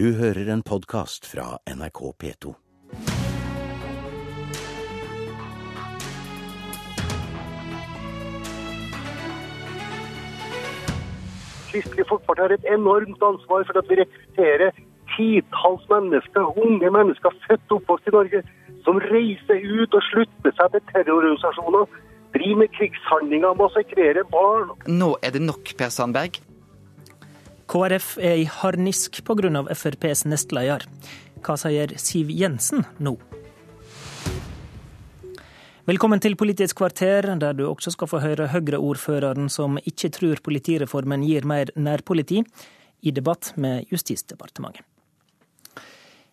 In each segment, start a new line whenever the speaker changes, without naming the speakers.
Du hører en podkast fra NRK P2.
Kristelig Folkeparti har et enormt ansvar for at vi rekrutterer titalls mennesker, unge mennesker født og oppvokst i Norge, som reiser ut og slutter seg til terrororganisasjoner, driver med krigshandlinger, massakrerer barn.
Nå er det nok, Per Sandberg.
KrF er i harnisk pga. FrPs nestleder. Hva sier Siv Jensen nå? Velkommen til Politisk kvarter, der du også skal få høre Høyre-ordføreren som ikke tror politireformen gir mer nærpoliti, i debatt med Justisdepartementet.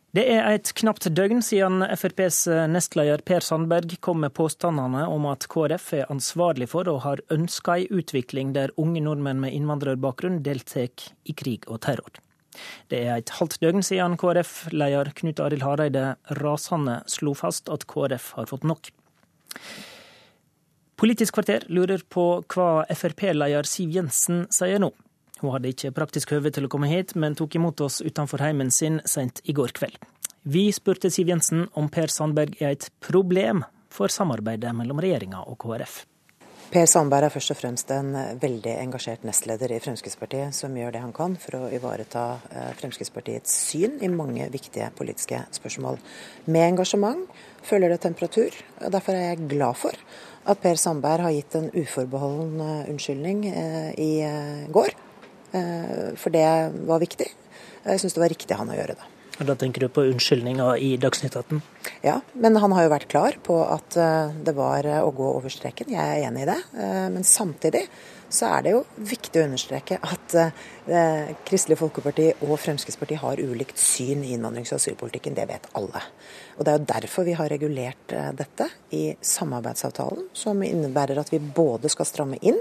Det er et knapt døgn siden FrPs nestleder Per Sandberg kom med påstandene om at KrF er ansvarlig for og har ønska ei utvikling der unge nordmenn med innvandrerbakgrunn deltar i krig og terror. Det er et halvt døgn siden KrF-leder Knut Arild Hareide rasende slo fast at KrF har fått nok. Politisk kvarter lurer på hva Frp-leder Siv Jensen sier nå. Hun hadde ikke praktisk høve til å komme hit, men tok imot oss utenfor heimen sin sent i går kveld. Vi spurte Siv Jensen om Per Sandberg er et problem for samarbeidet mellom regjeringa og KrF.
Per Sandberg er først og fremst en veldig engasjert nestleder i Fremskrittspartiet, som gjør det han kan for å ivareta Fremskrittspartiets syn i mange viktige politiske spørsmål. Med engasjement følger det temperatur. og Derfor er jeg glad for at Per Sandberg har gitt en uforbeholden unnskyldning i går. For det var viktig. Jeg syns det var riktig han å gjøre det.
Og Da tenker du på unnskyldninga i Dagsnytt 18?
Ja, men han har jo vært klar på at det var å gå over streken. Jeg er enig i det. Men samtidig så er det jo viktig å understreke at eh, Kristelig Folkeparti og Fremskrittspartiet har ulikt syn i innvandrings- og asylpolitikken. Det vet alle. Og Det er jo derfor vi har regulert eh, dette i samarbeidsavtalen, som innebærer at vi både skal stramme inn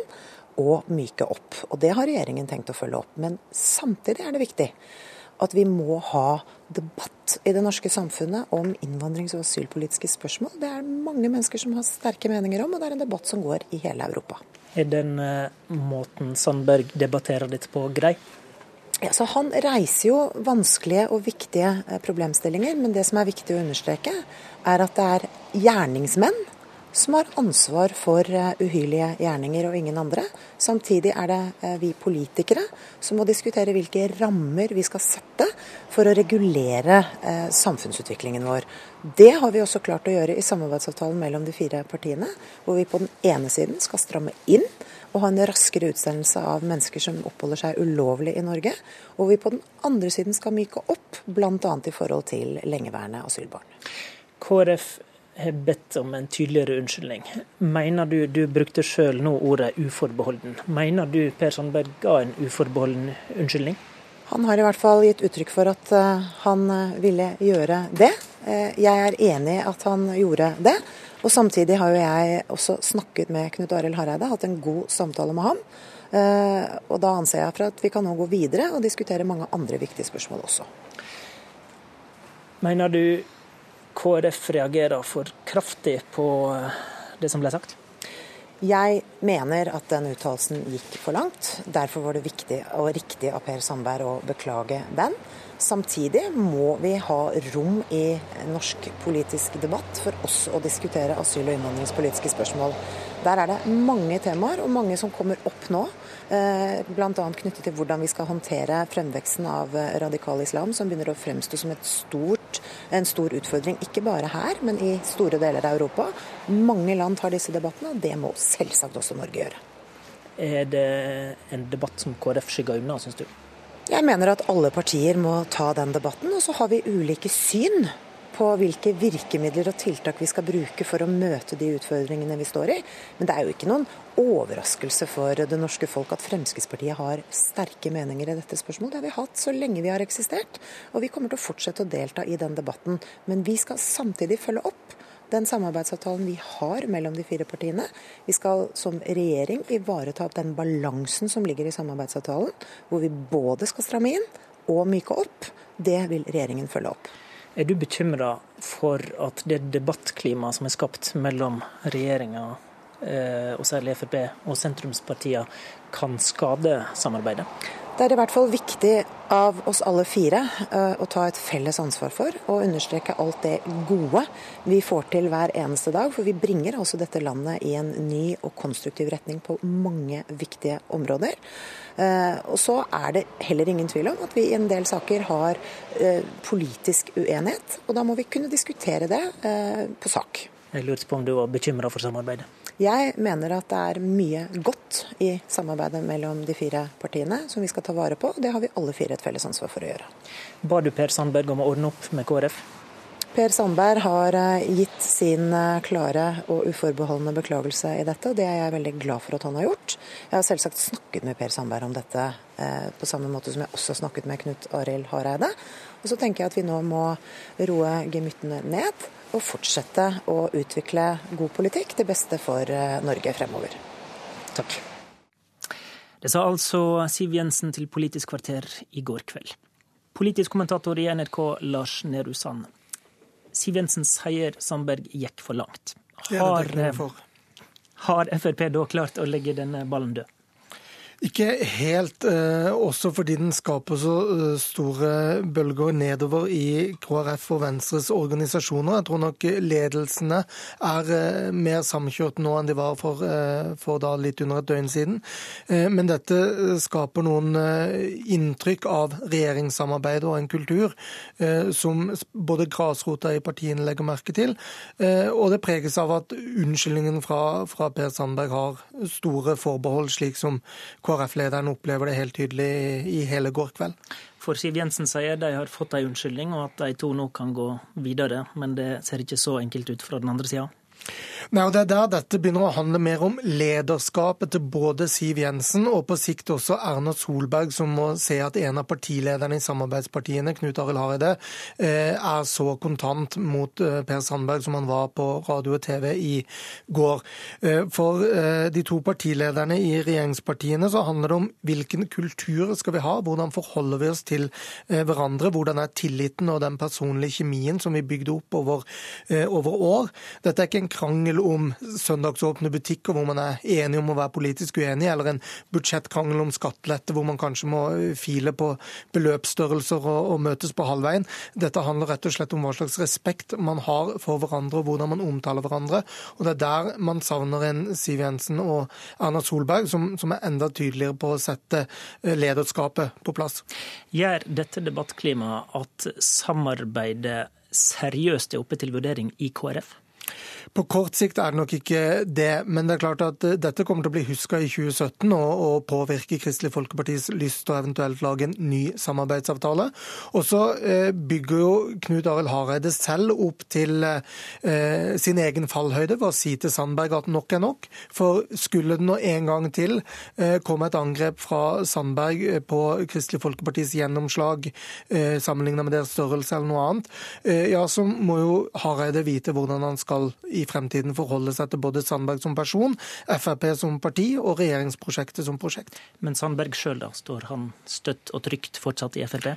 og myke opp. Og Det har regjeringen tenkt å følge opp. Men samtidig er det viktig at vi må ha debatt i det norske samfunnet om innvandrings- og asylpolitiske spørsmål. Det er mange mennesker som har sterke meninger om, og det er en debatt som går i hele Europa.
Er den måten Sandberg debatterer dette på grei?
Ja, så Han reiser jo vanskelige og viktige problemstillinger, men det som er viktig å understreke, er at det er gjerningsmenn som har ansvar for uhyrlige gjerninger og ingen andre. Samtidig er det vi politikere som må diskutere hvilke rammer vi skal sette for å regulere samfunnsutviklingen vår. Det har vi også klart å gjøre i samarbeidsavtalen mellom de fire partiene, hvor vi på den ene siden skal stramme inn og ha en raskere utsendelse av mennesker som oppholder seg ulovlig i Norge, og vi på den andre siden skal myke opp, bl.a. i forhold til lengeværende asylbarn.
KrF har bedt om en tydeligere unnskyldning. Mener du, du brukte sjøl nå ordet uforbeholden, mener du Per Sandberg ga en uforbeholden unnskyldning?
Han har i hvert fall gitt uttrykk for at han ville gjøre det. Jeg er enig i at han gjorde det. Og samtidig har jo jeg også snakket med Knut Arild Hareide, hatt en god samtale med ham. Og da anser jeg for at vi kan nå gå videre og diskutere mange andre viktige spørsmål også.
Mener du KrF reagerer for kraftig på det som ble sagt?
Jeg mener at den uttalelsen gikk for langt. Derfor var det viktig og riktig av Per Sandberg å beklage den. Samtidig må vi ha rom i norsk politisk debatt for også å diskutere asyl- og innvandringspolitiske spørsmål. Der er det mange temaer, og mange som kommer opp nå. Bl.a. knyttet til hvordan vi skal håndtere fremveksten av radikal islam, som begynner å fremstå som stort, en stor utfordring. Ikke bare her, men i store deler av Europa. Mange land tar disse debattene, og det må selvsagt også Norge gjøre.
Er det en debatt som KrF skygger unna, syns du?
Jeg mener at alle partier må ta den debatten, og så har vi ulike syn på hvilke virkemidler og tiltak vi skal bruke for å møte de utfordringene vi står i. Men det er jo ikke noen overraskelse for det norske folk at Fremskrittspartiet har sterke meninger i dette spørsmålet. Det har vi hatt så lenge vi har eksistert, og vi kommer til å fortsette å delta i den debatten. Men vi skal samtidig følge opp den samarbeidsavtalen vi har mellom de fire partiene. Vi skal som regjering ivareta den balansen som ligger i samarbeidsavtalen, hvor vi både skal stramme inn og myke opp. Det vil regjeringen følge opp.
Er du bekymra for at det debattklimaet som er skapt mellom regjeringa, og særlig Frp, og sentrumspartiene, kan skade samarbeidet?
Det er i hvert fall viktig av oss alle fire eh, å ta et felles ansvar for og understreke alt det gode vi får til hver eneste dag. For vi bringer altså dette landet i en ny og konstruktiv retning på mange viktige områder. Eh, og så er det heller ingen tvil om at vi i en del saker har eh, politisk uenighet. Og da må vi kunne diskutere det på sak.
Jeg lurte på om du var bekymra for samarbeidet?
Jeg mener at det er mye godt i samarbeidet mellom de fire partiene som vi skal ta vare på. Det har vi alle fire et felles ansvar for å gjøre.
Ba du Per Sandberg om å ordne opp med KrF?
Per Sandberg har eh, gitt sin eh, klare og uforbeholdne beklagelse i dette, og det er jeg veldig glad for at han har gjort. Jeg har selvsagt snakket med Per Sandberg om dette eh, på samme måte som jeg også snakket med Knut Arild Hareide. Og så tenker jeg at vi nå må roe gemyttene ned og fortsette å utvikle god politikk til beste for eh, Norge fremover.
Takk. Det sa altså Siv Jensen til Politisk kvarter i går kveld. Politisk kommentator i NRK, Lars Nehru Sand. Siv Jensen sier Sandberg gikk for langt. Har, har Frp da klart å legge denne ballen død?
Ikke helt, eh, også fordi den skaper så eh, store bølger nedover i KrF og Venstres organisasjoner. Jeg tror nok ledelsene er eh, mer samkjørt nå enn de var for, for litt under et døgn siden. Men dette skaper noen inntrykk av regjeringssamarbeid og en kultur som både grasrota i partiene legger merke til, og det preges av at unnskyldningen fra, fra Per Sandberg har store forbehold, slik som KrF-lederen opplever det helt tydelig i hele går kveld.
For Siv Jensen sier de har fått en unnskyldning, og at de to nå kan gå videre. Men det ser ikke så enkelt ut fra den andre sida?
Nei, og Det er der dette begynner å handle mer om lederskapet til både Siv Jensen og på sikt også Erna Solberg, som må se at en av partilederne i samarbeidspartiene, Knut Arild Hareide, eh, er så kontant mot eh, Per Sandberg som han var på radio og TV i går. Eh, for de to partilederne i regjeringspartiene så handler det om hvilken kultur skal vi ha, hvordan forholder vi oss til hverandre, hvordan er tilliten og den personlige kjemien som vi bygde opp over, over år. Dette er ikke en krangel om søndagsåpne butikker hvor man er enig om å være politisk uenig, eller en budsjettkrangel om skattelette hvor man kanskje må file på beløpsstørrelser og, og, møtes på halvveien. Dette handler rett og slett om hva slags respekt man har for hverandre og hvordan man omtaler hverandre. Og Det er der man savner en Siv Jensen og Erna Solberg som, som er enda tydeligere på å sette eh, lederskapet på plass.
Gjør dette debattklimaet at samarbeidet seriøst er oppe til vurdering i KrF?
På kort sikt er det nok ikke det, men det er klart at eh, dette kommer til å bli huska i 2017 og, og påvirke Kristelig Folkepartis lyst til å eventuelt lage en ny samarbeidsavtale. Og så eh, bygger jo Knut Arild Hareide selv opp til eh, sin egen fallhøyde ved å si til Sandberg at nok er nok. For skulle det nå en gang til eh, komme et angrep fra Sandberg eh, på Kristelig Folkepartis gjennomslag eh, sammenlignet med deres størrelse eller noe annet, eh, ja, så må jo Hareide vite hvordan han skal i fremtiden forholde seg til både Sandberg som person, Frp som parti og regjeringsprosjektet som prosjekt.
Men Sandberg sjøl, da? Står han støtt og trygt fortsatt i Frp?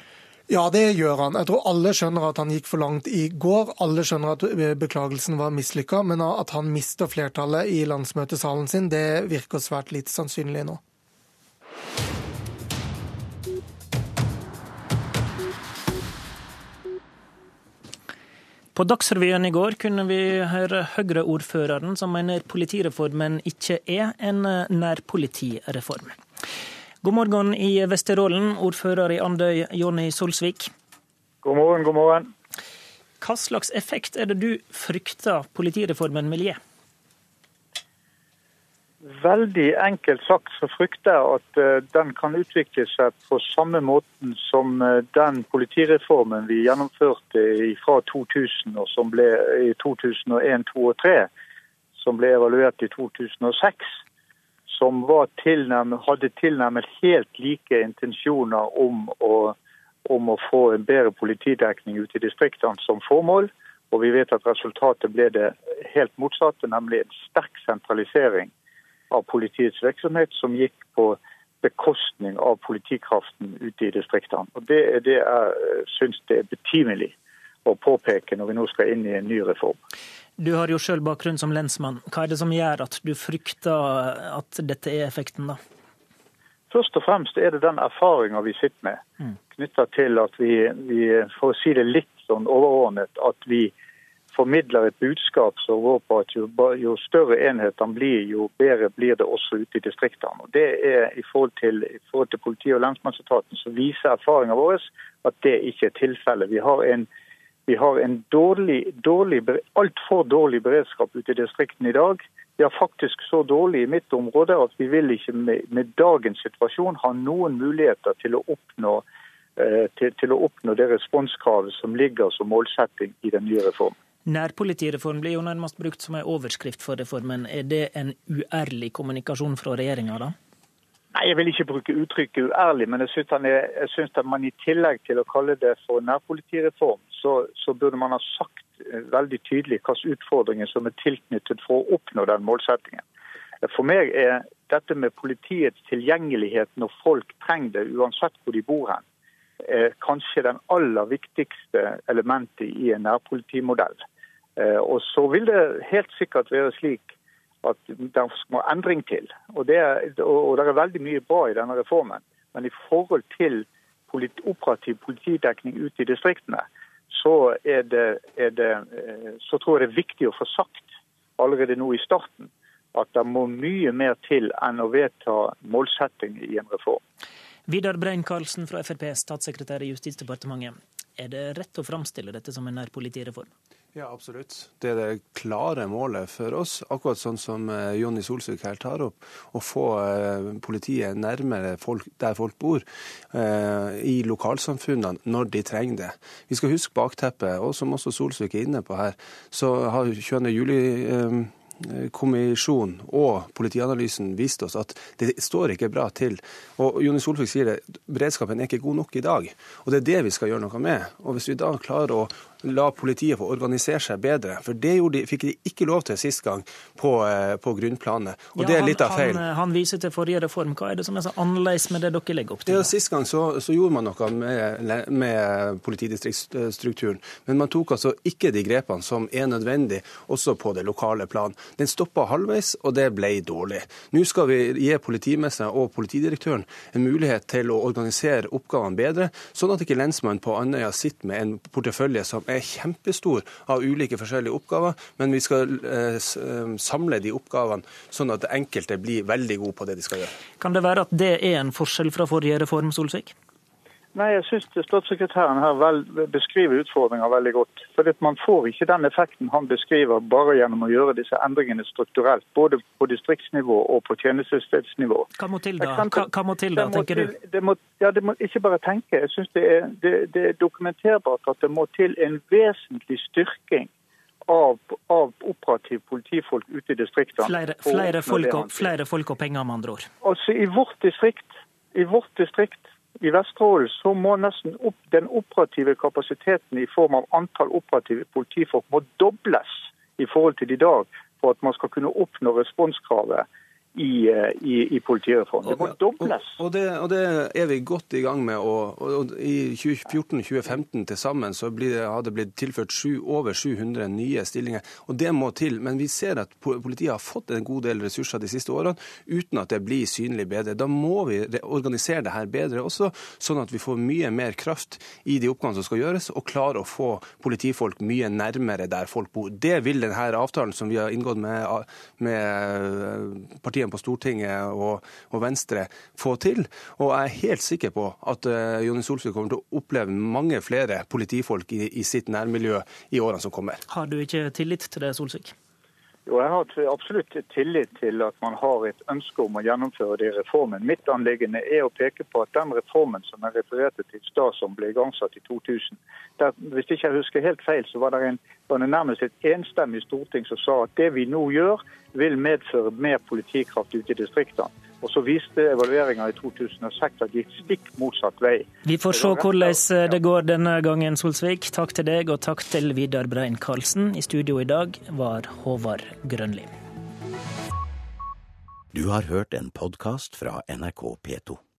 Ja, det gjør han. Jeg tror alle skjønner at han gikk for langt i går. Alle skjønner at beklagelsen var mislykka, men at han mister flertallet i landsmøtesalen sin, det virker svært lite sannsynlig nå.
På Dagsrevyen i går kunne vi høre Høyre-ordføreren som mener politireformen ikke er en nærpolitireform. God morgen i Vesterålen, ordfører i Andøy, Jonny Solsvik.
God morgen, god morgen.
Hva slags effekt er det du frykter politireformen vil gi?
Veldig enkelt sagt så frykter jeg at uh, den kan utvikle seg på samme måten som uh, den politireformen vi gjennomførte fra 2000 og som ble i 2001, 2002 og 2003, som ble evaluert i 2006. Som tilnærmet, hadde tilnærmet helt like intensjoner om å, om å få en bedre politidekning ute i distriktene som formål. Og vi vet at resultatet ble det helt motsatte, nemlig en sterk sentralisering av politiets virksomhet som gikk på bekostning av politikraften ute i distriktene. Og Det er det jeg syns det er betimelig å påpeke når vi nå skal inn i en ny reform.
Du har jo sjøl bakgrunn som lensmann. Hva er det som gjør at du frykter at dette er effekten, da?
Først og fremst er det den erfaringa vi sitter med, mm. knytta til at vi, vi, for å si det litt sånn overordnet, at vi formidler et budskap som går på at jo, jo større enhetene blir, jo bedre blir det også ute i distriktene. Og Det er i forhold til, i forhold til politi- og lensmannsetaten så viser erfaringa vår at det ikke er tilfellet. Vi har en, vi har en dårlig, dårlig, altfor dårlig beredskap ute i distriktene i dag. Vi har faktisk så dårlig i mitt område at vi vil ikke med, med dagens situasjon ha noen muligheter til å oppnå eh, til, til, å oppnå det responskravet som ligger som målsetting i den nye reformen.
Nærpolitireform blir jo nærmest brukt som en overskrift for reformen. Er det en uærlig kommunikasjon fra regjeringa, da?
Nei, Jeg vil ikke bruke uttrykket uærlig, men jeg syns at man i tillegg til å kalle det for nærpolitireform, så, så burde man ha sagt eh, veldig tydelig hvilke utfordringer som er tilknyttet for å oppnå den målsettingen. For meg er dette med politiets tilgjengelighet når folk trenger det, uansett hvor de bor hen, eh, kanskje den aller viktigste elementet i en nærpolitimodell. Eh, og så vil det helt sikkert være slik at det må endring til. Og det, er, og det er veldig mye bra i denne reformen. Men i forhold til politi, operativ politidekning ute i distriktene, så, er det, er det, eh, så tror jeg det er viktig å få sagt allerede nå i starten at det må mye mer til enn å vedta målsetting i en reform.
Vidar Brein-Karlsen fra Frp, statssekretær i Justisdepartementet. Er det rett å framstille dette som en nærpolitireform?
Ja, absolutt. Det er det klare målet for oss, akkurat sånn som eh, Jonny Solsvik her tar opp. Å få eh, politiet nærmere folk, der folk bor, eh, i lokalsamfunnene når de trenger det. Vi skal huske bakteppet, og som også Solsvik er inne på her, så har 22. juli kommisjonen og politianalysen viste oss at det står ikke bra til. Og Joni Solvik sier det, beredskapen er ikke god nok i dag. Og det er det vi skal gjøre noe med. Og hvis vi da klarer å la politiet få organisere seg bedre. For det de, fikk de ikke lov til sist gang på, eh, på grunnplanet. Og ja, det er litt av feil.
Han, eh, han, viser til forrige reform. Hva er det som er så annerledes med det dere legger opp til?
Ja, Sist gang så, så gjorde man noe med, med politidistriktsstrukturen. Men man tok altså ikke de grepene som er nødvendig også på det lokale plan. Den stoppa halvveis, og det ble dårlig. Nå skal vi gi politimesteren og politidirektøren en mulighet til å organisere oppgavene bedre, sånn at ikke lensmannen på Andøya sitter med en portefølje som er kjempestor av ulike forskjellige oppgaver, men vi skal eh, eh, samle de oppgavene sånn at enkelte blir veldig gode på det de skal gjøre.
Kan det være at det er en forskjell fra forrige reform, Solsvik?
Nei, jeg syns statssekretæren her vel, beskriver utfordringer veldig godt. For Man får ikke den effekten han beskriver bare gjennom å gjøre disse endringene strukturelt. Både på distriktsnivå og på tjenestestedsnivå.
Hva må til da, hva, hva må til da tenker
til, du? Må, ja, det må ikke bare tenke. Jeg syns det, det, det, er dokumenterbart at det må til en vesentlig styrking av, av operativ politifolk ute i distriktene.
Flere, flere, folk og, flere folk og penger, med andre ord.
Altså, I vårt distrikt, i vårt distrikt i Vesterålen så må nesten opp, den operative kapasiteten i form av antall operative politifolk må dobles i forhold til i dag for at man skal kunne oppnå responskravet i, eh, i, i politireformen. Det må dobles.
Og, og, det, og, det, er vi godt i gang med. Og, og I 2014-2015 til sammen så blir, har det blitt tilført sju, over 700 nye stillinger. Og Det må til. Men vi ser at politiet har fått en god del ressurser de siste årene uten at det blir synlig bedre. Da må vi organisere det her bedre også, sånn at vi får mye mer kraft i de oppgavene som skal gjøres, og klare å få politifolk mye nærmere der folk bor. Det vil denne avtalen som vi har inngått med, med partiet partiene på Stortinget og, og, Venstre få til. Og jeg er helt sikker på at uh, Jonny Solsvik kommer til å oppleve mange flere politifolk i, i sitt nærmiljø i årene som kommer.
Har du ikke tillit til det, Solsvik?
Jo, Jeg har absolutt tillit til at man har et ønske om å gjennomføre det reformen. Mitt anliggende er å peke på at den reformen som jeg refererte til i stad, som ble igangsatt i 2000 der, Hvis ikke jeg husker helt feil, så var det, en, var det nærmest et enstemmig storting som sa at det vi nå gjør, vil medføre mer politikraft ute i distriktene. Og så viste evalueringa i 2006 at det gikk stikk motsatt vei.
Vi får se hvordan det går denne gangen, Solsvik. Takk til deg, og takk til Vidar Brein Karlsen. I studio i dag var Håvard Grønli.
Du har hørt en podkast fra NRK P2.